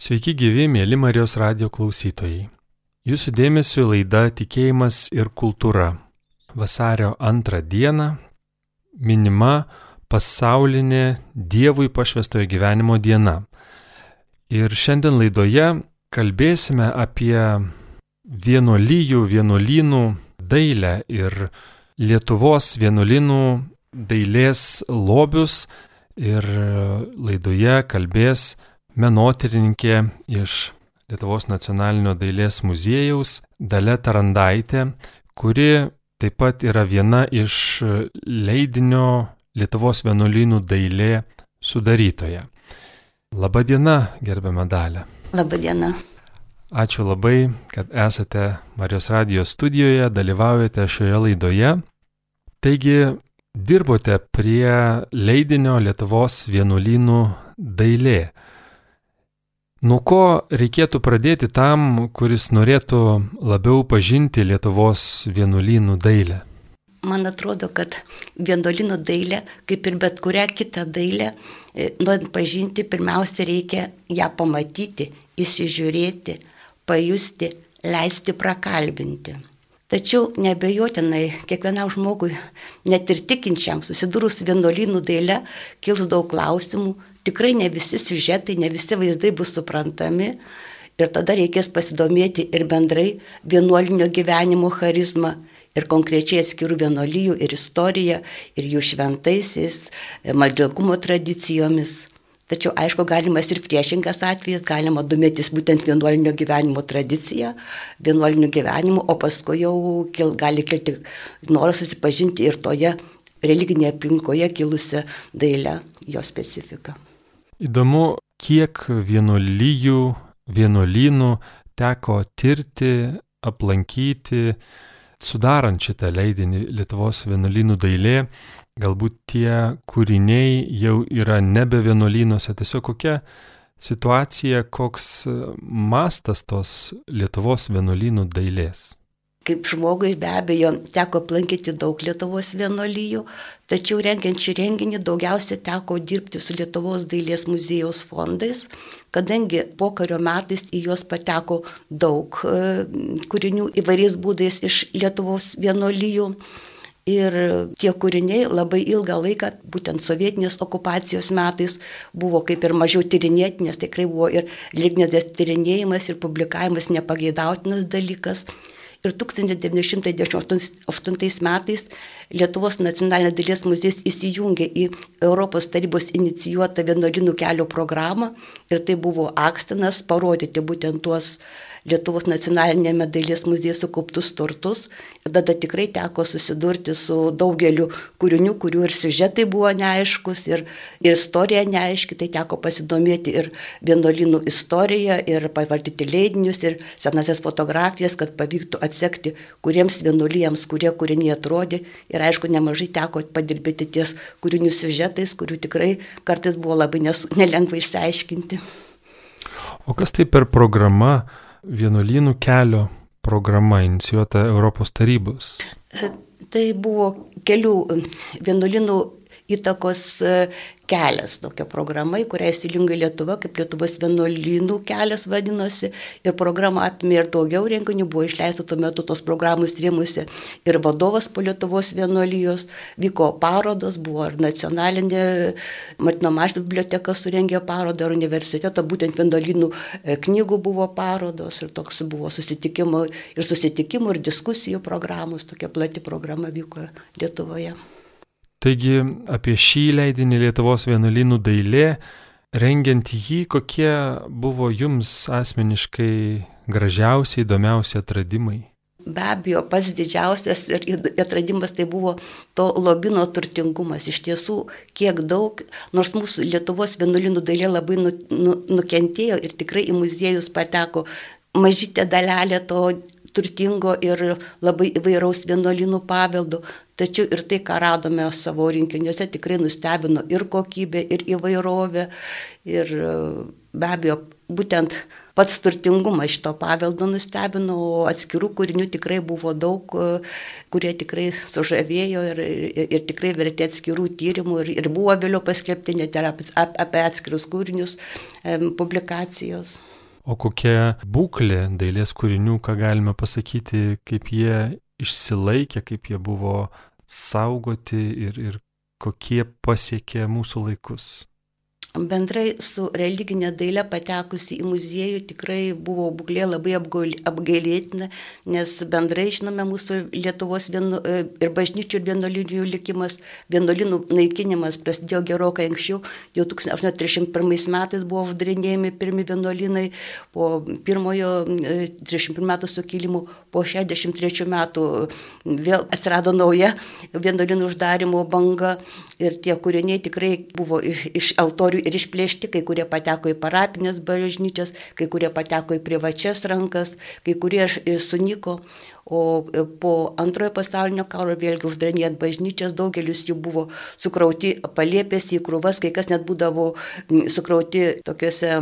Sveiki gyvi, mėly Marijos radio klausytojai. Jūsų dėmesio laida Tikėjimas ir kultūra. Vasario antrą dieną minima pasaulinė Dievui pašvestojo gyvenimo diena. Ir šiandien laidoje kalbėsime apie vienuolyjų, vienuolynų dailę ir Lietuvos vienuolynų dailės lobius. Ir laidoje kalbės menotyrininkė iš Lietuvos nacionalinio dailės muziejaus Dale Tarandaitė, kuri taip pat yra viena iš leidinio Lietuvos vienuolynų dailė sudarytoja. Labadiena, gerbiama Dalė. Labadiena. Ačiū labai, kad esate Marijos radijos studijoje, dalyvaujate šioje laidoje. Taigi, dirbote prie leidinio Lietuvos vienuolynų dailė. Nuo ko reikėtų pradėti tam, kuris norėtų labiau pažinti Lietuvos vienuolynų dailę? Man atrodo, kad vienuolynų dailė, kaip ir bet kurią kitą dailę, e, norint pažinti, pirmiausia reikia ją pamatyti, įsižiūrėti, pajusti, leisti prakalbinti. Tačiau nebejotinai kiekvienam žmogui, net ir tikinčiam, susidūrus vienuolynų dailę, kils daug klausimų, tikrai ne visi siužetai, ne visi vaizdai bus suprantami ir tada reikės pasidomėti ir bendrai vienuolinio gyvenimo charizmą ir konkrečiai atskirų vienuolijų ir istoriją ir jų šventaisiais, maldželgumo tradicijomis. Tačiau aišku, galimas ir priešingas atvejis, galima domėtis būtent vienuolinio gyvenimo tradicija, vienuolinio gyvenimo, o paskui jau kil, gali kilti noras susipažinti ir toje religinėje aplinkoje kilusią dailę, jo specifiką. Įdomu, kiek vienuolyjų, vienuolynų teko tirti, aplankyti, sudarant šitą leidinį Lietuvos vienuolynų dailė. Galbūt tie kūriniai jau yra nebe vienuolynuose, tiesiog kokia situacija, koks mastas tos Lietuvos vienuolynų dailės. Kaip žmogui be abejo teko aplankyti daug Lietuvos vienolyjų, tačiau rengiant šį renginį daugiausia teko dirbti su Lietuvos dailės muziejaus fondais, kadangi pokario metais į juos pateko daug e, kūrinių įvairiais būdais iš Lietuvos vienolyjų. Ir tie kūriniai labai ilgą laiką, būtent sovietinės okupacijos metais, buvo kaip ir mažiau tyrinėti, nes tikrai buvo ir lygnės tyrinėjimas ir publikavimas nepageidautinas dalykas. Ir 1998 metais Lietuvos nacionalinė dailės muziejus įsijungė į Europos tarybos inicijuotą vienuolinų kelio programą. Ir tai buvo akstinas parodyti būtent tuos Lietuvos nacionalinėme dailės muziejuje sukauptus turtus. Ir tada tikrai teko susidurti su daugeliu kūrinių, kurių ir siužetai buvo neaiškus, ir, ir istorija neaiški, tai teko pasidomėti ir vienuolinų istoriją, ir pavardyti leidinius, ir senasias fotografijas, kad pavyktų atsekti, kuriems vienuolijams, kurie kūriniai atrodė. Ir aišku, nemažai teko padirbėti ties kūrinių siužetais, kurių tikrai kartais buvo labai nes, nelengva išsiaiškinti. O kas tai per programa? Vienuolynų kelio programa inicijuota Europos tarybos. Tai buvo kelių vienuolynų įtakos kelias, tokia programa, į kurią įsijungia Lietuva, kaip Lietuvos vienuolynų kelias vadinosi. Ir programa apimė ir daugiau renginių, buvo išleista tuo metu tos programos rėmusi ir vadovas po Lietuvos vienuolijos, vyko parodos, buvo ir nacionalinė Martino Mašvio biblioteka surengė parodą, ir universiteto, būtent vienuolynų e, knygų buvo parodos ir toks buvo susitikimų ir susitikimų ir diskusijų programos, tokia plati programa vyko Lietuvoje. Taigi apie šį leidinį Lietuvos vienuolynų dailė, rengiant jį, kokie buvo jums asmeniškai gražiausi, įdomiausi atradimai? Be abejo, pats didžiausias ir atradimas tai buvo to lobino turtingumas. Iš tiesų, kiek daug, nors mūsų Lietuvos vienuolinų dailė labai nu, nu, nukentėjo ir tikrai į muziejus pateko mažytė dalelė to turtingo ir labai įvairaus vienuolinų paveldų, tačiau ir tai, ką radome savo rinkiniuose, tikrai nustebino ir kokybė, ir įvairovė. Ir be abejo, būtent pats turtingumas šito paveldo nustebino, o atskirų kūrinių tikrai buvo daug, kurie tikrai sužavėjo ir, ir, ir tikrai vertė atskirų tyrimų ir, ir buvo vėliau paskelbti net ir apie, apie atskirus kūrinius publikacijos. O kokia būklė dailės kūrinių, ką galime pasakyti, kaip jie išsilaikė, kaip jie buvo saugoti ir, ir kokie pasiekė mūsų laikus? Bendrai su religinė dailė patekusi į muziejų tikrai buvo būklė labai apgailėtina, nes bendrai žinome mūsų Lietuvos vienu, e, ir bažnyčių ir vienuolinių likimas, vienuolinų naikinimas prasidėjo gerokai anksčiau, jau 1831 metais buvo uždarinėjami pirmi vienuolinai, po pirmojo 31 e, metų sukilimų, po 63 metų vėl atsirado nauja vienuolinų uždarimo banga ir tie kūriniai tikrai buvo iš altorių ir išplėšti, kai kurie pateko į parapinės bažnyčias, kai kurie pateko į privačias rankas, kai kurie sunyko, O e, po antrojo pasaulinio karo vėlgi uždarinėjant bažnyčias, daugelis jų buvo sukrauti palėpėsi į krūvas, kai kas net būdavo sukrauti tokiuose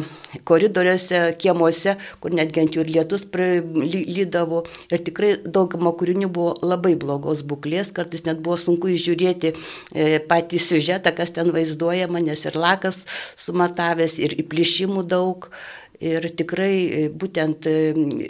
koridoriuose, kiemuose, kur netgi ant jų ir lietus lydavo. Ir tikrai dauguma kūrinių buvo labai blogos būklės, kartais net buvo sunku įžiūrėti e, patį siužetą, kas ten vaizduojama, nes ir lakas sumatavęs, ir įplišimų daug. Ir tikrai e, būtent e,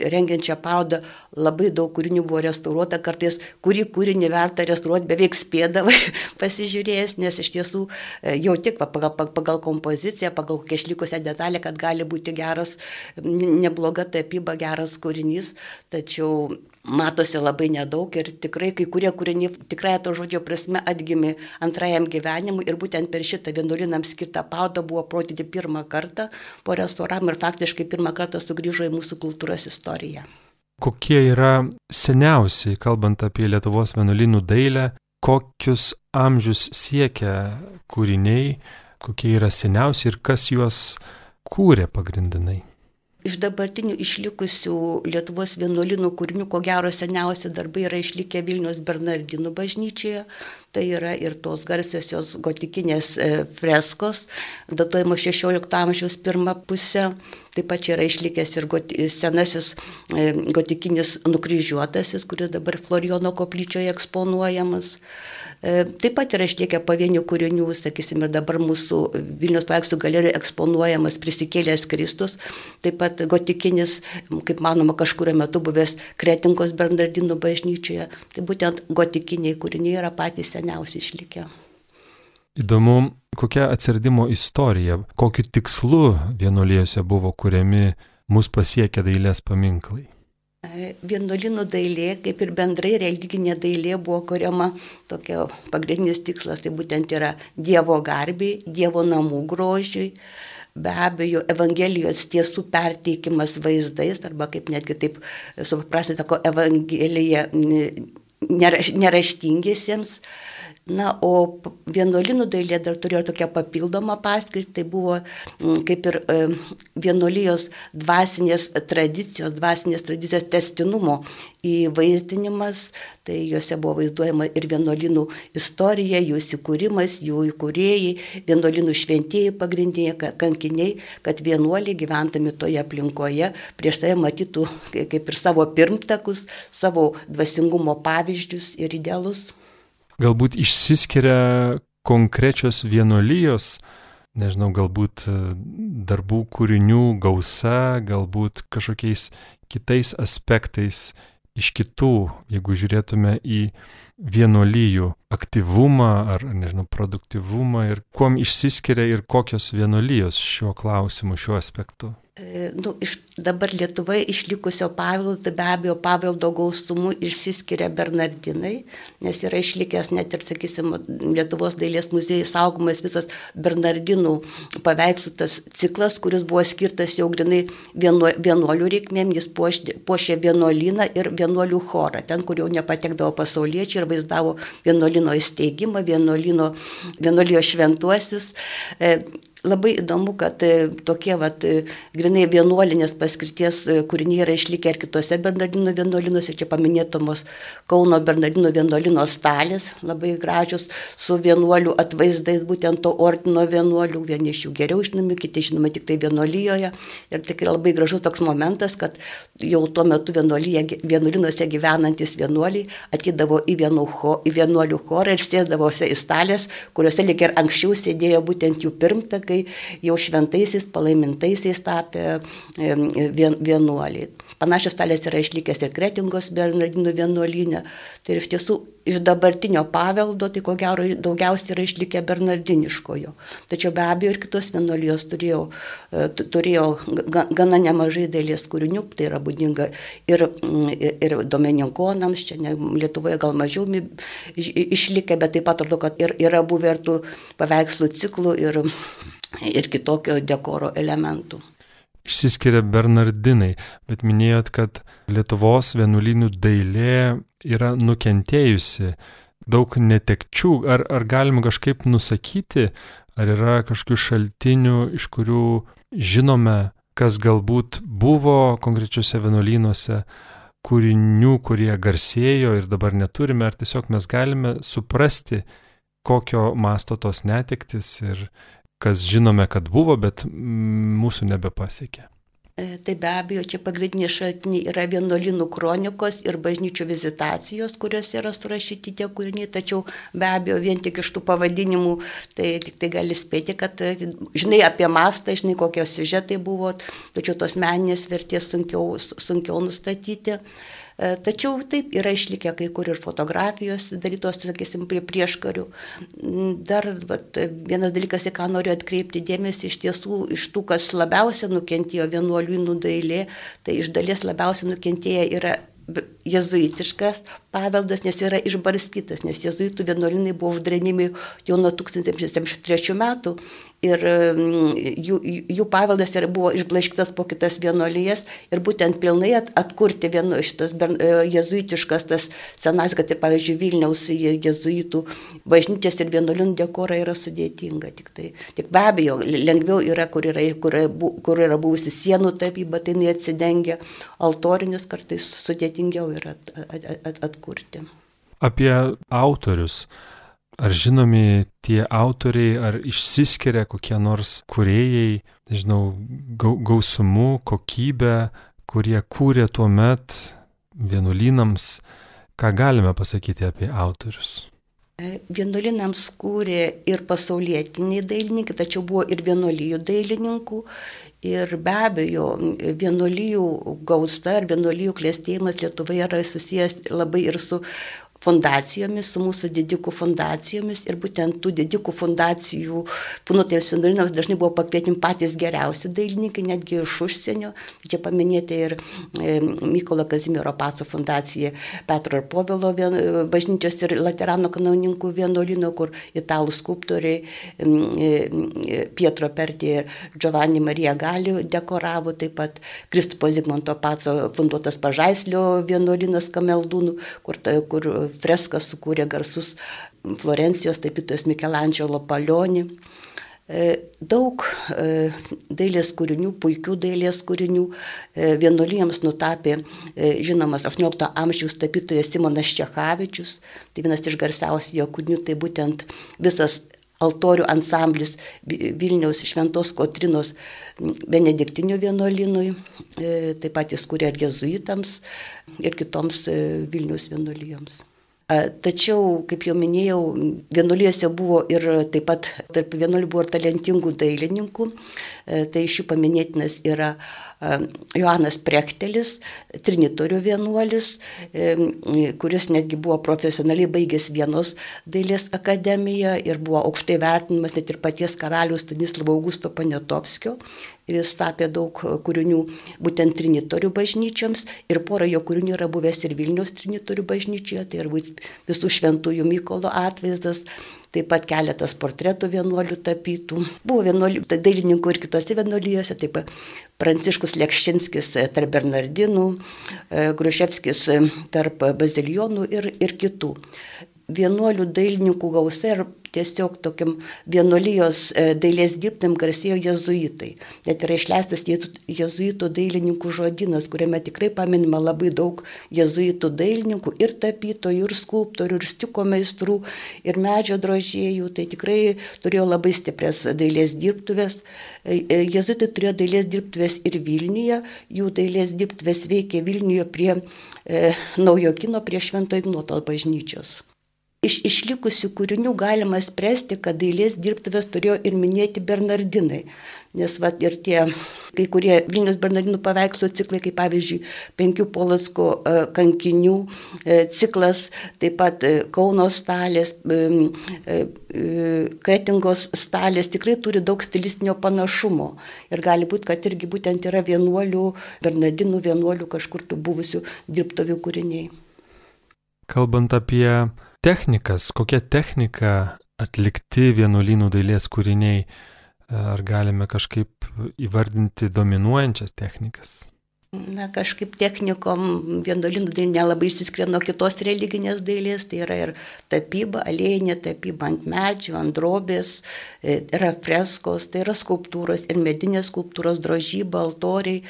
rengiant šią parodą labai daug kūrinių buvo restauruota, kartais kurį kūrinį verta restauruoti beveik spėdavai pasižiūrėjęs, nes iš tiesų e, jau tik pagal, pagal kompoziciją, pagal kokią išlikusią detalę, kad gali būti geras, nebloga tapyba, geras kūrinys, tačiau matosi labai nedaug ir tikrai kai kurie kūriniai tikrai to žodžio prasme atgimė antrajam gyvenimui ir būtent per šitą vienuolinam skirtą parodą buvo parodyti pirmą kartą po restauravimo ir faktiškai pirmą kartą sugrįžo į mūsų kultūros istoriją. Kokie yra seniausiai, kalbant apie Lietuvos vienuolinų dailę, kokius amžius siekia kūriniai, kokie yra seniausi ir kas juos kūrė pagrindinai? Iš dabartinių išlikusių Lietuvos vienuolinų kūrinių, ko gero seniausi darbai yra išlikę Vilnius Bernardinų bažnyčioje. Tai yra ir tos garsiosios gotikinės e, freskos, datuojamos 16 amžiaus pirmą pusę. Taip pat čia yra išlikęs ir goti, senasis e, gotikinis nukryžiuotasis, kuris dabar Florijono koplyčioje eksponuojamas. E, taip pat yra išliekę pavienių kūrinių, sakysime, dabar mūsų Vilnius paveikslų galerijoje eksponuojamas prisikėlęs Kristus, taip pat gotikinis, kaip manoma, kažkurio metu buvęs Kretinkos Bernardinų bažnyčioje. Tai būtent gotikiniai kūriniai yra patys seniausi išlikę. Įdomu, kokia atsiradimo istorija, kokiu tikslu vienuolijose buvo kuriami mus pasiekę dailės paminklai. Vienuolinų dailė, kaip ir bendrai religinė dailė, buvo kuriama tokia pagrindinis tikslas, tai būtent yra Dievo garbiai, Dievo namų grožiui, be abejo, Evangelijos tiesų perteikimas vaizdais, arba kaip netgi taip suprasti, sako, Evangelija neraštingiesiems. Neraš Na, o vienuolinų dailė dar turėjo tokią papildomą paskirtį, tai buvo mm, kaip ir e, vienuolijos dvasinės tradicijos, dvasinės tradicijos testinumo įvaizdinimas, tai juose buvo vaizduojama ir vienuolinų istorija, jų įsikūrimas, jų įkūrėjai, vienuolinų šventieji pagrindiniai kankiniai, kad vienuoliai gyventami toje aplinkoje prieš tai matytų kaip ir savo pirmtakus, savo dvasingumo pavyzdžius ir idealus galbūt išsiskiria konkrečios vienolyjos, nežinau, galbūt e, darbų kūrinių gausa, galbūt kažkokiais kitais aspektais iš kitų, jeigu žiūrėtume į vienolyjų aktyvumą ar, nežinau, produktivumą ir kuom išsiskiria ir kokios vienolyjos šiuo klausimu, šiuo aspektu. E, nu, iš dabar Lietuvoje išlikusio paveldo, be abejo paveldo gausumu išsiskiria Bernardinai, nes yra išlikęs net ir, sakysim, Lietuvos dailės muziejai saugomas visas Bernardinų paveikslų tas ciklas, kuris buvo skirtas jau grinai vienuolių reikmėm, jis puošė vienuolyną ir vienuolių chorą, ten, kur jau nepatekdavo pasauliečiai ir vaizdavo vienuolino įsteigimą, vienuolino, vienuolio šventuosius. Labai įdomu, kad e, tokie vat, e, grinai vienuolinės paskirties e, kūriniai yra išlikę ir kitose Bernardino vienuolinuose, čia paminėtomos Kauno Bernardino vienuolino stalės, labai gražios, su vienuolių atvaizdais, būtent to ordino vienuolių, vieni iš jų geriau žinomi, kiti žinoma tik tai vienuolijoje. Ir tikrai labai gražus toks momentas, kad jau tuo metu vienuolinuose gyvenantis vienuoliai atidavo į, į vienuolių chorą ir sėdavosi į stalės, kuriuose lik ir anksčiau sėdėjo būtent jų pirmtakai kai jau šventaisiais, palaimintaisiais tapę vienuoliai. Panašios talės yra išlikęs ir Kretingos Bernardinų vienuolinė. Tai iš tiesų iš dabartinio paveldo, tai ko gero daugiausiai yra išlikę Bernardiniškojo. Tačiau be abejo ir kitos vienuolijos turėjo, e, turėjo gana nemažai dailės kūrinių, tai yra būdinga ir, ir domeninkonams, čia ne, Lietuvoje gal mažiau išlikę, bet taip pat atrodo, kad ir, yra buvę ir tų paveikslų ciklų ir, ir kitokio dekoro elementų išsiskiria Bernardinai, bet minėjot, kad Lietuvos vienuolynų dailė yra nukentėjusi, daug netekčių. Ar, ar galima kažkaip nusakyti, ar yra kažkokių šaltinių, iš kurių žinome, kas galbūt buvo konkrečiuose vienuolynuose, kūrinių, kurie garsėjo ir dabar neturime, ar tiesiog mes galime suprasti, kokio masto tos netektis ir, kas žinome, kad buvo, bet mūsų nebepasiekė. E, tai be abejo, čia pagrindiniai šaltiniai yra vienuolinų kronikos ir bažnyčių vizitacijos, kuriuose yra surašyti tie kūriniai, tačiau be abejo, vien tik iš tų pavadinimų, tai tik tai gali spėti, kad e, žinai apie mastą, žinai kokie siužetai buvo, tačiau tos meninės vertės sunkiau, sunkiau nustatyti. E, tačiau taip yra išlikę kai kur ir fotografijos darytos, sakysim, prie prieškarių. Mm, dar vat, vienas dalykas, į ką noriu atkreipti dėmesį, iš tiesų iš tų, kas labiausiai nukentėjo vienuolių dailė, tai iš dalies labiausiai nukentėję yra jezuitiškas paveldas, nes yra išbarstytas, nes jezuitų vienuolinai buvo uždarinimi jau nuo 1973 metų ir mm, jų, jų paveldas buvo išblaiškytas po kitas vienuolijas ir būtent pilnai atkurti vienu, šitas e, jezuitiškas tas senas, kad ir pavyzdžiui Vilniaus jezuitų bažnyčias ir vienuolinų dekorą yra sudėtinga. Tik, tai, tik be abejo, lengviau yra, kur yra, kur, kur yra buvusi sienų tapyba, tai jinai atsidengia altorinius, kartais sudėtingiau yra at, at, at, atkurti. Apie autorius. Ar žinomi tie autoriai, ar išsiskiria kokie nors kuriejai, nežinau, gausumu, kokybė, kurie kūrė tuo met vienuolynams, ką galime pasakyti apie autorius? E, vienuolinams kūrė ir pasaulietiniai dailininkai, tačiau buvo ir vienuolijų dailininkų. Ir be abejo, vienuolijų gausta ir vienuolijų klėstėjimas Lietuvoje yra susijęs labai ir su fundacijomis, su mūsų didikų fundacijomis ir būtent tų didikų fundacijų funduotėms vienuolinams dažnai buvo pakvietimi patys geriausi dailininkai, netgi iš užsienio. Čia paminėti ir e, Mykolo Kazimiero Paco fundacija Petro ir Povilo vien, bažnyčios ir Laterano kanauninkų vienuolino, kur italų skulptoriai e, Pietro Pertė ir Giovanni Marija Gali dekoravo, taip pat Kristupo Zigmanto Paco funduotas Pažaislio vienuolinas Kameldūnų, kur, kur freską sukūrė garsus Florencijos tapytojas Mikelandželo Palionį. E, daug e, dailės kūrinių, puikių dailės kūrinių e, vienuolijams nutapė žinomas 18 amžiaus tapytojas Simonas Čechavičius. Tai vienas iš garsiausių jo kūrinių, tai būtent visas altorių ansamblis Vilniaus Šventos Kotrinos Benediktinių vienuolinui, taip pat jis kūrė ir jezuitams, ir kitoms Vilniaus vienuolijoms. Tačiau, kaip jau minėjau, vienuolijose buvo ir taip pat tarp vienuolių buvo ir talentingų dailininkų. Tai iš jų paminėtinas yra Joanas Prektelis, trinitorių vienuolis, e, kuris netgi buvo profesionaliai baigęs vienos dailės akademiją ir buvo aukštai vertinimas net ir paties karalius Stanislavo Augusto Panetovskio ir jis tapė daug kūrinių būtent trinitorių bažnyčiams ir pora jo kūrinių yra buvęs ir Vilnius trinitorių bažnyčioje, tai yra visų šventųjų Mykolo atvaizdas, taip pat keletas portretų vienuolių tapytų. Buvo vienuolių, tai dailininkų ir kitose vienuolijose, taip pat Pranciškus Lekščinskis tarp Bernardinų, e, Gruševskis tarp Bazilionų ir, ir kitų vienuolių dailininkų gausa ir tiesiog tokiam vienuolijos e, dailės dirbtam garsėjo jezuitai. Net yra išleistas jezuitų dailininkų žodinas, kuriame tikrai paminima labai daug jezuitų dailininkų ir tapytojų, ir skulptorių, ir stiko meistrų, ir medžio drožėjų. Tai tikrai turėjo labai stiprias dailės dirbtuvės. E, e, jezuitai turėjo dailės dirbtuvės ir Vilniuje, jų dailės dirbtuvės veikė Vilniuje prie e, naujo kino, prie Švento Ignoto bažnyčios. Iš išlikusių kūrinių galima spręsti, kad dailės dirbtuvės turėjo ir minėti Bernardinai. Nes va, ir tie kai kurie Vilnius Bernardinų paveikslų ciklai, kaip pavyzdžiui, penkių Polotsko e, kankinių e, ciklas, taip pat e, Kauno stalės, Kretingos stalės, tikrai turi daug stilistinio panašumo. Ir gali būti, kad irgi būtent yra vienuolių, Bernardinų vienuolių kažkur tų buvusių dirbtovių kūriniai. Kalbant apie technikas, kokia technika atlikti vienuolynų dailės kūriniai, ar galime kažkaip įvardinti dominuojančias technikas? Na, kažkaip technikom vienuolinų dailė nelabai išsiskiria nuo kitos religinės dailės, tai yra ir tapyba, alėjinė tapyba ant medžių, ant drobės, e, yra freskos, tai yra skulptūros ir medinės skulptūros, drožyba, altoriai,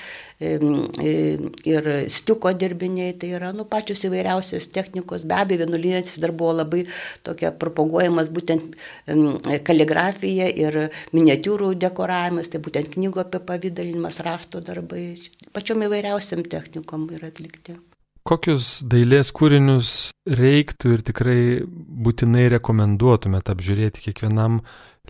ir stiuko dirbiniai, tai yra nu, pačios įvairiausios technikos, be abejo, vienuolinės dar buvo labai tokia propaguojamas būtent kaligrafija ir miniatiūrų dekoravimas, tai būtent knygų apie pavydalinimas, rašto darbai, pačiom įvairiausiam technikom yra atlikti. Kokius dailės kūrinius reiktų ir tikrai būtinai rekomenduotumėte apžiūrėti kiekvienam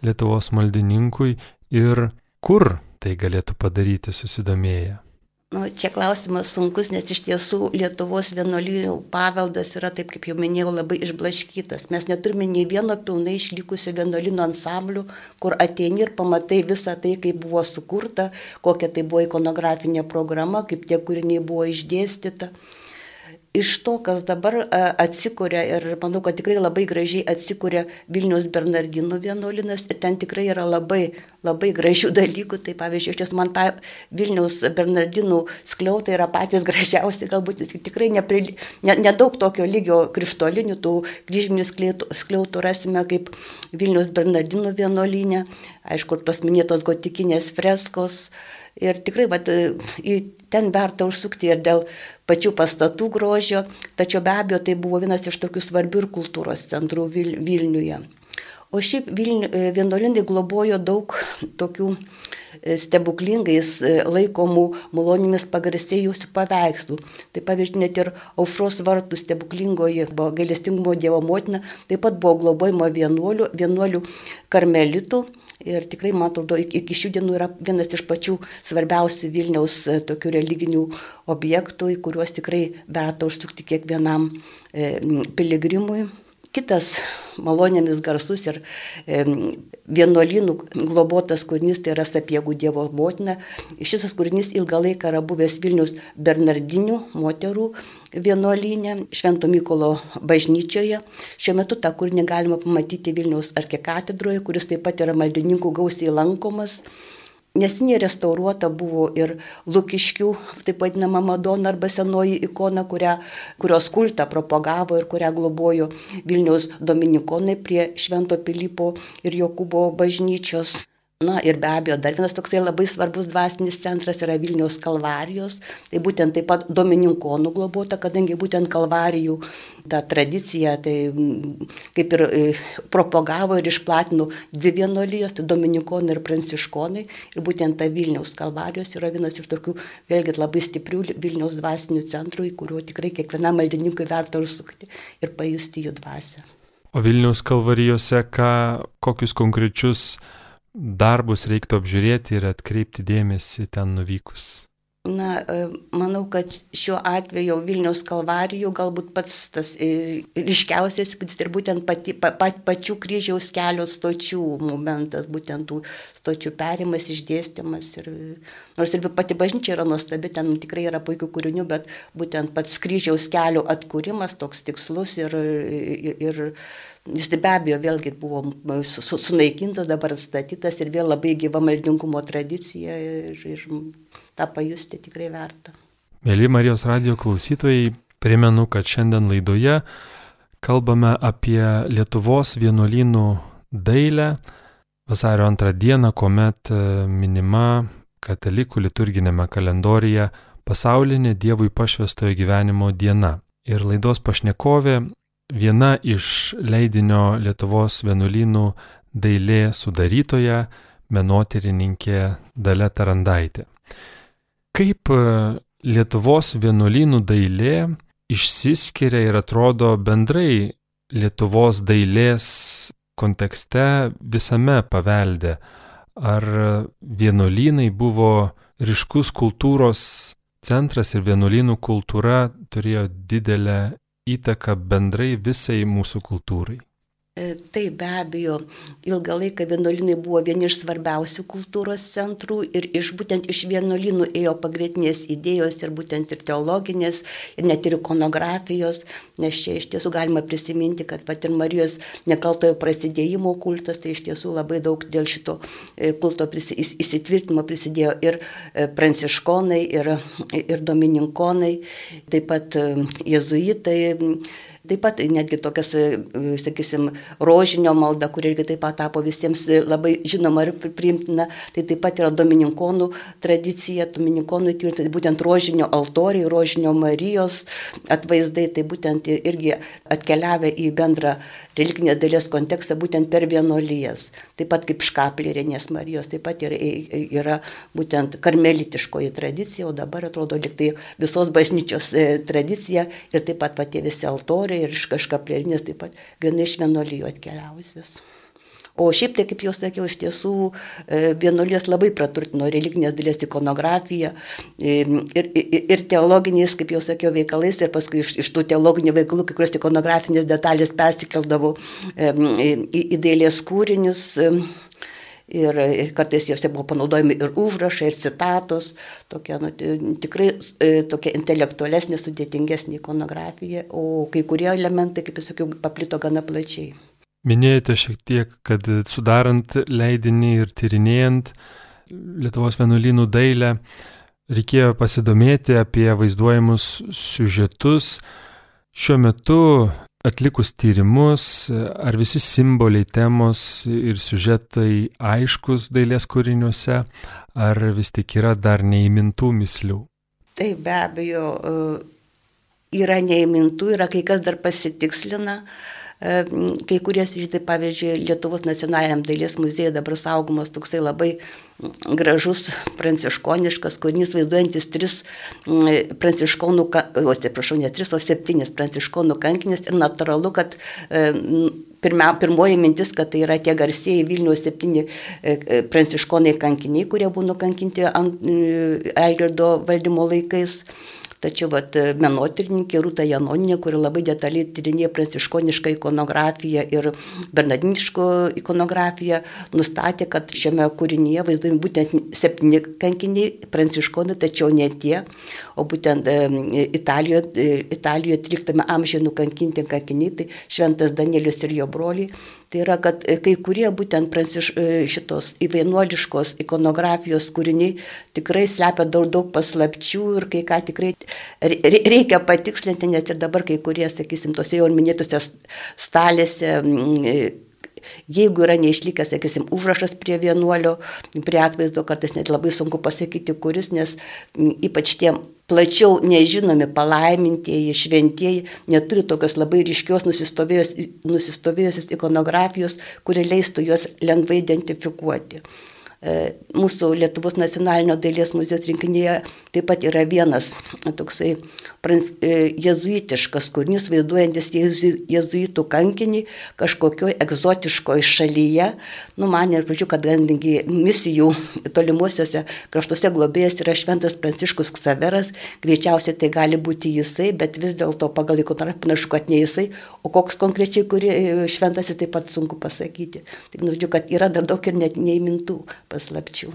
Lietuvos maldininkui ir kur tai galėtų padaryti susidomėję? Nu, čia klausimas sunkus, nes iš tiesų Lietuvos vienuolijų paveldas yra, taip kaip jau minėjau, labai išblaškytas. Mes neturime nei vieno pilnai išlikusio vienuolino ansamblių, kur ateini ir pamatai visą tai, kaip buvo sukurta, kokia tai buvo ikonografinė programa, kaip tie kūriniai buvo išdėstyta iš to, kas dabar atsikūrė ir manau, kad tikrai labai gražiai atsikūrė Vilnius Bernardinų vienuolinas ir ten tikrai yra labai, labai gražių dalykų. Tai pavyzdžiui, iš tiesų man ta Vilnius Bernardinų skliautai yra patys gražiausi, galbūt jis tikrai nedaug ne, ne tokio lygio krištolinių, tų kryžminių skliautų rasime kaip Vilnius Bernardinų vienuolinė, aišku, tos minėtos gotikinės freskos. Ir tikrai, vat, ten verta užsukti ir dėl pačių pastatų grožio, tačiau be abejo tai buvo vienas iš tokių svarbių ir kultūros centrų Vil Vilniuje. O šiaip e, vienuolindai globojo daug tokių e, stebuklingais e, laikomų malonimis pagarsėjusių paveikslų. Tai pavyzdžiui, net ir aušros vartų stebuklingoji gailestingumo Dievo motina, taip pat buvo globojama vienuolių, vienuolių karmelitų Ir tikrai, man atrodo, iki šių dienų yra vienas iš pačių svarbiausių Vilniaus e, tokių religinių objektų, į kuriuos tikrai verta užsukti kiekvienam e, piligrimui. Kitas malonėmis garsus ir e, vienuolynų globotas kūrinys tai yra Sapiegų Dievo motina. Šis kūrinys ilgą laiką yra buvęs Vilnius Bernardinių moterų vienuolynė Švento Mykolo bažnyčioje. Šiuo metu tą kūrinį galima pamatyti Vilniaus arkikatedroje, kuris taip pat yra maldininkų gausiai lankomas. Nesiniai restauruota buvo ir Lukiškių, taip vadinama Madona arba senoji ikona, kurią, kurios kultą propagavo ir kurią globojo Vilniaus dominikonai prie Švento Pilypo ir Jokūbo bažnyčios. Na ir be abejo, dar vienas toksai labai svarbus dvasinis centras yra Vilniaus kalvarijos, tai būtent taip pat Domininkonų globota, kadangi būtent kalvarijų ta tradicija tai kaip ir e, propagavo ir išplatino dvi vienolyjos, tai Dominikonai ir Pranciškonai, ir būtent ta Vilniaus kalvarijos yra vienas iš tokių, vėlgi labai stiprių Vilniaus dvasinių centrų, į kuriuo tikrai kiekvienam maldininkui verta užsukti ir pajusti jų dvasę. O Vilniaus kalvarijose ką, kokius konkrečius darbus reiktų apžiūrėti ir atkreipti dėmesį ten nuvykus? Na, e, manau, kad šiuo atveju Vilniaus kalvarijų galbūt pats tas e, ryškiausias įspūdis ir būtent pati, pa, pa, pačių kryžiaus kelio stočių momentas, būtent tų stočių perimas, išdėstymas. Ir, nors ir pati bažnyčia yra nuostabi, ten tikrai yra puikių kūrinių, bet būtent pats kryžiaus kelio atkūrimas toks tikslus ir, ir, ir Jis tai be abejo vėlgi buvo sunaikintas, dabar atstatytas ir vėl labai gyva maldingumo tradicija ir, ir tą pajusti tikrai verta. Mėly Marijos radio klausytojai, primenu, kad šiandien laidoje kalbame apie Lietuvos vienuolynų dailę vasario antrą dieną, kuomet e, minima katalikų liturginėme kalendorijoje pasaulinė Dievui pašvestojo gyvenimo diena. Ir laidos pašnekovė viena iš leidinio Lietuvos vienuolynų dailė sudarytoja, menotyrininkė Dalė Tarandaitė. Kaip e, Lietuvos vienuolynų dailė išsiskiria ir atrodo bendrai Lietuvos dailės kontekste visame pavelde? Ar vienuolynai buvo ryškus kultūros centras ir vienuolynų kultūra turėjo didelę įtaką bendrai visai mūsų kultūrai? E, taip, be abejo, ilgą laiką vienuolinai buvo vieni iš svarbiausių kultūros centrų ir iš būtent iš vienuolinų ėjo pagrindinės idėjos ir būtent ir teologinės, ir net ir ikonografijos, nes čia iš tiesų galima prisiminti, kad pat ir Marijos nekaltojo prasidėjimo kultas, tai iš tiesų labai daug dėl šito e, kulto įsitvirtinimo prisidėjo ir e, pranciškonai, ir, ir domininkonai, taip pat jezuitai Taip pat netgi tokias, e, sakysim, rožinio malda, kuri irgi taip pat tapo visiems labai žinoma ir priimtina, tai taip pat yra domininkonų tradicija, domininkonų įtvirtinta, tai būtent rožinio altoriai, rožinio Marijos atvaizdai, tai būtent irgi atkeliavę į bendrą religinės dalies kontekstą būtent per vienuolijas. Taip pat kaip škaplėrinės Marijos, taip pat yra, yra būtent karmelitiškoji tradicija, o dabar atrodo liktai visos bažnyčios e, tradicija ir taip pat pati visi altoriai ir iš kažkaplerinės taip pat gana iš vienuolijų atkeliavusios. O šiaip tai, kaip jau sakiau, iš tiesų e, vienuolijos labai praturtino religinės dalies ikonografiją e, ir, ir, ir teologiniais, kaip jau sakiau, veikalais ir paskui iš, iš tų teologinių veikalų kai kurios ikonografinės detalės persikeldavo e, į, į dailės kūrinius ir, ir kartais jose buvo panaudojami ir užrašai, ir citatos, tokia, nu, tikrai e, tokia intelektualesnė, sudėtingesnė ikonografija, o kai kurie elementai, kaip jau sakiau, paplito gana plačiai. Minėjote šiek tiek, kad sudarant leidinį ir tyrinėjant Lietuvos vienuolynų dailę, reikėjo pasidomėti apie vaizduojamus siužetus. Šiuo metu atlikus tyrimus, ar visi simboliai, temos ir siužetai aiškus dailės kūriniuose, ar vis tik yra dar neįmintų mislių? Taip, be abejo, e, yra neįmintų, yra kai kas dar pasitikslina. E, kai kurie siužetai, pavyzdžiui, Lietuvos nacionaliniam dailės muziejui dabar saugomas toksai labai gražus pranciškoniškas kūrinys, vaizduojantis tris pranciškonų, o atsiprašau, ne tris, o septynis pranciškonų kankinius ir natūralu, kad e, pirmia, pirmoji mintis, kad tai yra tie garsieji Vilniaus septyni e, e, pranciškonai kankiniai, kurie buvo nukankinti ant Elgirdo valdymo laikais. Tačiau vat, menotyrininkė Rūta Janoninė, kuri labai detaliai tyrinėja pranciškonišką ikonografiją ir bernardiniško ikonografiją, nustatė, kad šiame kūrinyje vaizduojami būtent septyni kankiniai pranciškonai, tačiau ne tie, o būtent Italijoje, Italijoje 13 amžiuje nukankinti kankiniai, tai Šventas Danielius ir jo broliai. Tai yra, kad e, kai kurie būtent pranciš, e, šitos įvainuoliškos ikonografijos kūriniai tikrai slepia daug, daug paslapčių ir kai ką tikrai reikia patikslinti, net ir dabar kai kurie, sakysim, tose jau minėtose stalėse Jeigu yra neišlikęs, sakysim, užrašas prie vienuolio, prie atvaizdo, kartais net labai sunku pasakyti, kuris, nes ypač tie plačiau nežinomi palaimintieji, šventieji neturi tokios labai ryškios nusistovėjusios ikonografijos, kuri leistų juos lengvai identifikuoti. E, mūsų Lietuvos nacionalinio dailės muziejaus rinkinyje taip pat yra vienas toksai jezuitiškas kūrinys, vaizduojantis jezuitų kankinį kažkokioj egzotiškoje šalyje. Nu, man ir pradžiu, kad gandingi misijų tolimuosiuose kraštuose globėjas yra šventas Pranciškus Ksaveras, greičiausiai tai gali būti jisai, bet vis dėlto pagal ikonografiją panašu, kad ne jisai, o koks konkrečiai kuri e, šventasis taip pat sunku pasakyti. Tai, nu, žodžiu, kad yra dar daug ir net neįmintų paslapčių.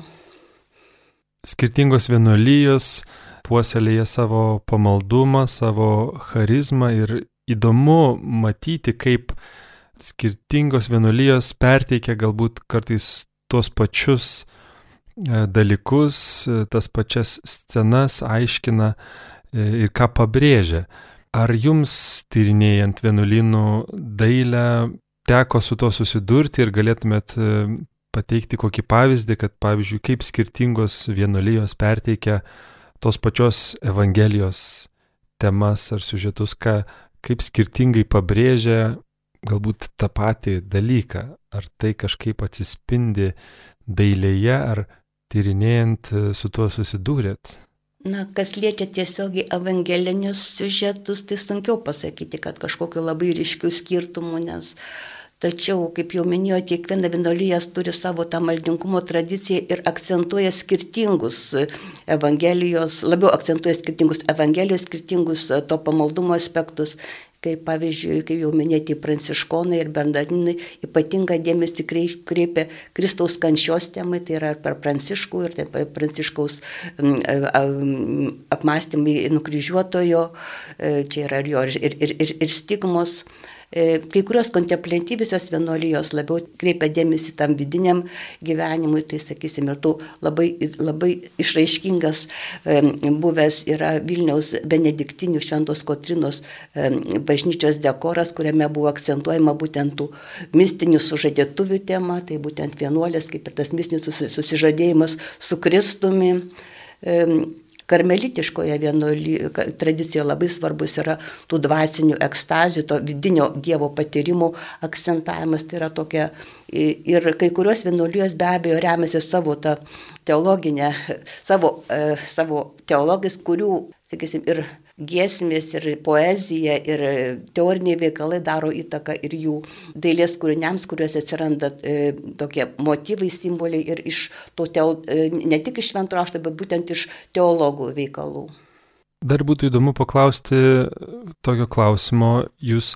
Skirtingos vienuolijos puoselėja savo pamaldumą, savo charizmą ir įdomu matyti, kaip skirtingos vienuolijos perteikia galbūt kartais tuos pačius e, dalykus, e, tas pačias scenas aiškina e, ir ką pabrėžia. Ar jums tyrinėjant vienuolynų dailę teko su to susidurti ir galėtumėt pateikti kokį pavyzdį, kad pavyzdžiui, kaip skirtingos vienolyjos perteikia tos pačios Evangelijos temas ar siužetus, ką, kaip skirtingai pabrėžia galbūt tą patį dalyką, ar tai kažkaip atsispindi dailėje, ar tyrinėjant su tuo susidūrėt. Na, kas liečia tiesiogiai evangelinius siužetus, tai sunkiau pasakyti, kad kažkokiu labai ryškių skirtumų, nes Tačiau, kaip jau minėjau, kiekviena vienolyjas turi savo tą maldingumo tradiciją ir akcentuoja skirtingus Evangelijos, labiau akcentuoja skirtingus Evangelijos, skirtingus to pamaldumo aspektus kaip pavyzdžiui, kaip jau minėti, pranciškonai ir bernardinai ypatingą dėmesį kreipia Kristaus kančios temai, tai yra per pranciškų ir taip pranciškaus apmąstymai nukryžiuotojo, e, čia yra ir jo ir, ir, ir, ir stigmos. E, kai kurios kontemplatyvisios vienolyjos labiau kreipia dėmesį tam vidiniam gyvenimui, tai sakysim, ir tų labai, labai išraiškingas buvęs yra Vilniaus benediktinių šventos Kotrinos bažnyčios dekoras, kuriame buvo akcentuojama būtent tų mistinių sužadėtuvių tema, tai būtent vienuolės, kaip ir tas mistinis susižadėjimas su Kristumi karmelitiškoje vienuoly, tradicijoje labai svarbus yra tų dvasinių ekstazių, to vidinio Dievo patyrimų akcentavimas. Tai yra tokia ir kai kurios vienuolijos be abejo remiasi savo tą teologinę, savo, e, savo teologais, kurių, sakysim, ir giesmės ir poezija ir teoriniai veikalai daro įtaką ir jų dailės kūriniams, kuriuose atsiranda e, tokie motyvai, simboliai ir iš to, teo, e, ne tik iš šventų rašto, bet būtent iš teologų veikalų. Dar būtų įdomu paklausti tokio klausimo, jūs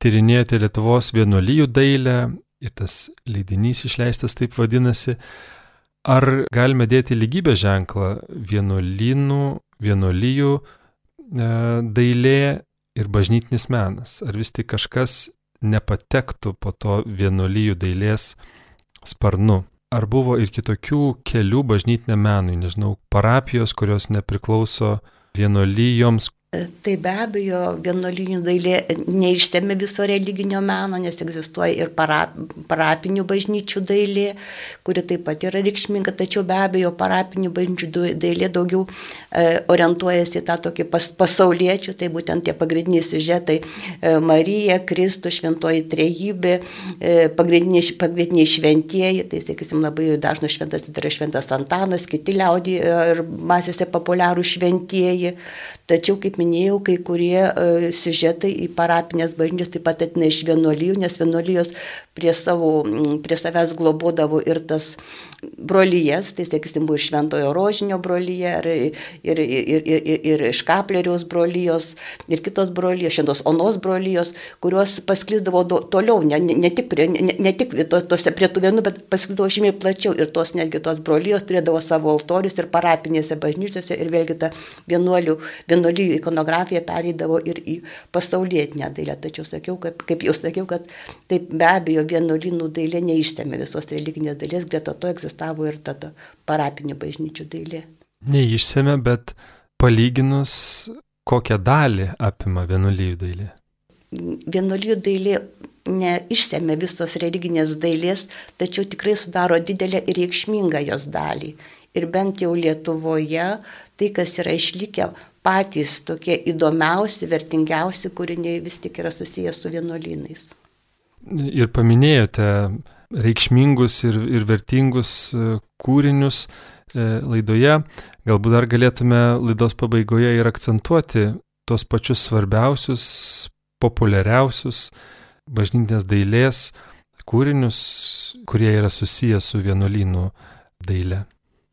tyrinėjate Lietuvos vienuolyjų dailę ir tas leidinys išleistas taip vadinasi. Ar galime dėti lygybės ženklą vienuolynų, vienuolyjų E, dailė ir bažnytinis menas? Ar vis tik kažkas nepatektų po to vienuolyjų dailės sparnu? Ar buvo ir kitokių kelių bažnytiniam menui, nežinau, parapijos, kurios nepriklauso vienuolyjoms, Tai be abejo, vienuolinių dailė neištemi viso religinio meno, nes egzistuoja ir para, parapinių bažnyčių dailė, kuri taip pat yra reikšminga, tačiau be abejo, parapinių bažnyčių dailė daugiau e, orientuojasi į tą tokį pas, pasauliečių, tai būtent tie pagrindiniai siužetai e, - Marija, Kristus, Šventoji Trejybė, e, pagrindiniai, pagrindiniai šventieji, tai sakysim labai dažnas šventas tai yra Šventas Antanas, kiti liaudį e, ir masėse populiarų šventieji. Tačiau, kaip minėjau, kai kurie uh, siužetai į parapinės bažnyčias taip pat atina iš vienuolijų, nes vienuolijos prie, savo, prie savęs globodavo ir tas brolyjas, tai sakysim, buvo ir Šventojo Rožinio brolyje, ir, ir, ir, ir, ir iš Kapleriaus brolyjos, ir kitos brolyjos, Šventos Onos brolyjos, kurios pasklisdavo do, toliau, ne, ne, tik, prie, ne, ne tik to, tose prie tų vienų, bet pasklisdavo žymiai plačiau. Ir tos netgi tos brolyjos turėdavo savo altorius ir parapinėse bažnyčiose, ir vėlgi ta vienuolių, vienuolijų ikonografija pereidavo ir į pasaulietinę dailę. Tačiau sakiau, kaip, kaip jau sakiau, kad taip be abejo vienuolynų dailė neištėmė visos religinės dalies, greta to egzistavo ir tada parapinių bažnyčių dailė. Neišsėmė, bet palyginus, kokią dalį apima vienuolijų dailė? Vienuolijų dailė neišsėmė visos religinės dailės, tačiau tikrai sudaro didelę ir reikšmingą jos dalį. Ir bent jau Lietuvoje tai, kas yra išlikę, patys tokie įdomiausi, vertingiausi kūriniai vis tik yra susijęs su vienuolynais. Ir paminėjote reikšmingus ir, ir vertingus e, kūrinius e, laidoje. Galbūt dar galėtume laidos pabaigoje ir akcentuoti tos pačius svarbiausius, populiariausius bažnytinės dailės kūrinius, kurie yra susijęs su vienuolynų daile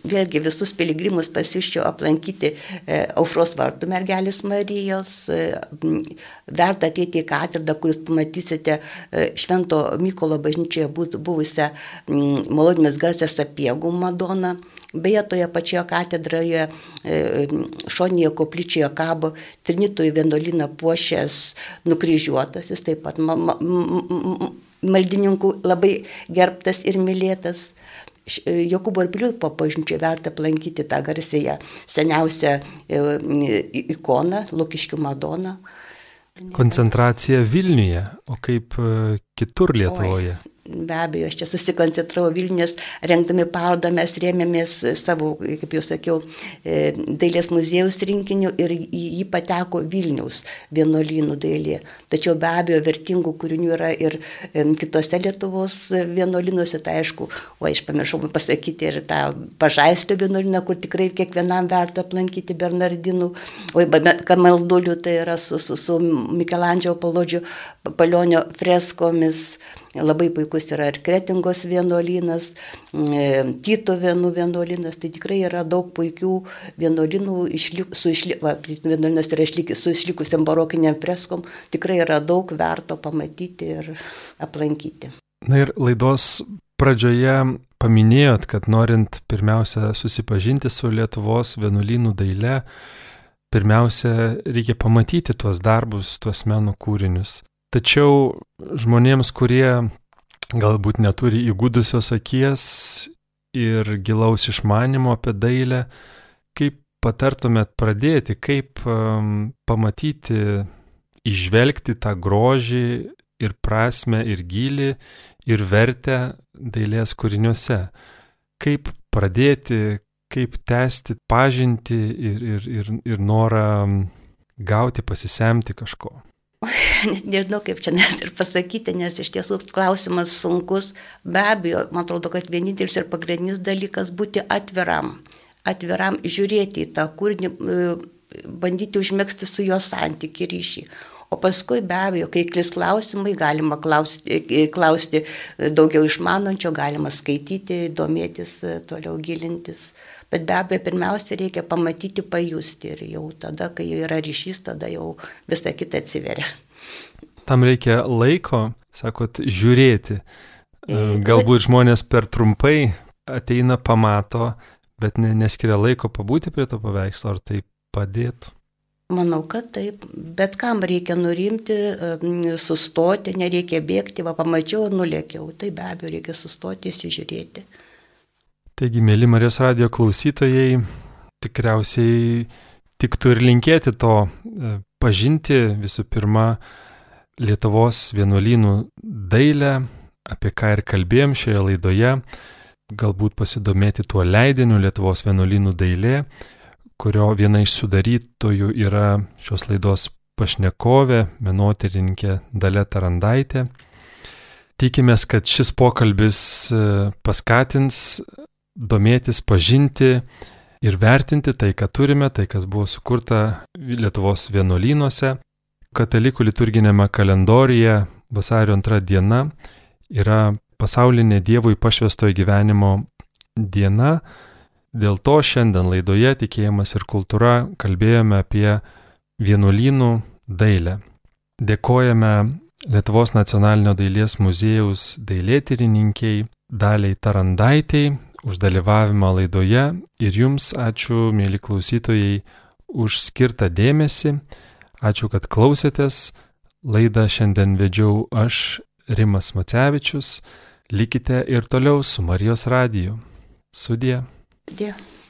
vėlgi visus piligrimus pasiščiau aplankyti e, aušros vartų mergelės Marijos, e, verta ateiti į katedrą, kuris pamatysite e, Švento Mykolo bažnyčioje buvusią malonimės garsę sapiegų Madoną. Beje, toje pačioje katedroje šonėje koplyčioje kabo Trinitojų vienuolyną puošęs nukryžiuotasis, taip pat ma ma maldininkų labai gerbtas ir mylėtas. E, Jokūbo ir Piliupo bažnyčiai verta aplankyti tą garsėją seniausią e, ikoną, Lukiškių Madoną. koncentracija Vilniuje, o kaip e, kitur Lietuvoje? Oi be abejo, aš čia susikoncentravau Vilnius, rengdami parodą mes rėmėmės savo, kaip jau sakiau, e, dailės muziejaus rinkiniu ir jį pateko Vilniaus vienuolynų dailė. Tačiau be abejo, vertingų kūrinių yra ir e, kitose Lietuvos vienuolynuose, tai aišku, o aš pamiršau pasakyti ir tą pažaispę vienuolyną, kur tikrai kiekvienam verta aplankyti Bernardinų, o kamaldulių tai yra su, su, su Mikelandžio Palodžio palionio freskomis. Labai puikus yra ir Kretingos vienuolynas, e, Tyto vienuolynas, tai tikrai yra daug puikių vienuolynų išlik, su, išli, va, išlik, su išlikusiam barokiniam freskom, tikrai yra daug verto pamatyti ir aplankyti. Na ir laidos pradžioje paminėjot, kad norint pirmiausia susipažinti su Lietuvos vienuolynų daile, pirmiausia reikia pamatyti tuos darbus, tuos meno kūrinius. Tačiau žmonėms, kurie galbūt neturi įgudusios akies ir gilaus išmanimo apie dailę, kaip patartumėt pradėti, kaip um, pamatyti, išvelgti tą grožį ir prasme, ir gilį, ir vertę dailės kūriniuose. Kaip pradėti, kaip tęsti pažinti ir, ir, ir, ir norą gauti, pasisemti kažko. net nežinau kaip čia nes ir pasakyti, nes iš tiesų klausimas sunkus. Be abejo, man atrodo, kad vienintelis ir pagrindinis dalykas būti atviram. Atviram žiūrėti į tą kūrinį, e, bandyti užmėgsti su juo santyki ryšį. O paskui be abejo, kai klis klausimai, galima klausti, e, klausti daugiau išmanančio, galima skaityti, domėtis, e, toliau gilintis. Bet be abejo, pirmiausia, reikia pamatyti, pajusti ir jau tada, kai yra ryšys, tada jau visa kita atsiveria. Tam reikia laiko, sakot, žiūrėti. E, galbūt žmonės per trumpai ateina, pamato, bet ne, neskiria laiko pabūti prie to paveikslo, ar tai padėtų. Manau, kad taip, bet kam reikia nurimti, sustoti, nereikia bėgti, va pamačiau nulėkiau, tai be abejo reikia sustoti, įsižiūrėti. Taigi, mėly Marijos radio klausytojai, tikriausiai tiktų ir linkėti to, e, pažinti visų pirma Lietuvos vienuolynų dailę, apie ką ir kalbėjom šioje laidoje, galbūt pasidomėti tuo leidiniu Lietuvos vienuolynų dailė, kurio viena iš sudarytojų yra šios laidos pašnekovė, menotyrininkė Dalė Tarandaitė. Tikimės, kad šis pokalbis e, paskatins domėtis, pažinti ir vertinti tai, ką turime, tai, kas buvo sukurta Lietuvos vienuolynuose. Katalikų liturginėme kalendoriuje vasario antra diena yra pasaulinė Dievui pašvestojo gyvenimo diena. Dėl to šiandien laidoje Tikėjimas ir kultūra kalbėjome apie vienuolynų dailę. Dėkojame Lietuvos nacionalinio dailės muziejaus dailėtyrininkiai Daliai Tarandaitei už dalyvavimą laidoje ir jums ačiū, mėly klausytojai, už skirtą dėmesį. Ačiū, kad klausėtės. Laidą šiandien vedžiau aš, Rimas Macevičius. Likite ir toliau su Marijos radiju. Sudie. Dėkui.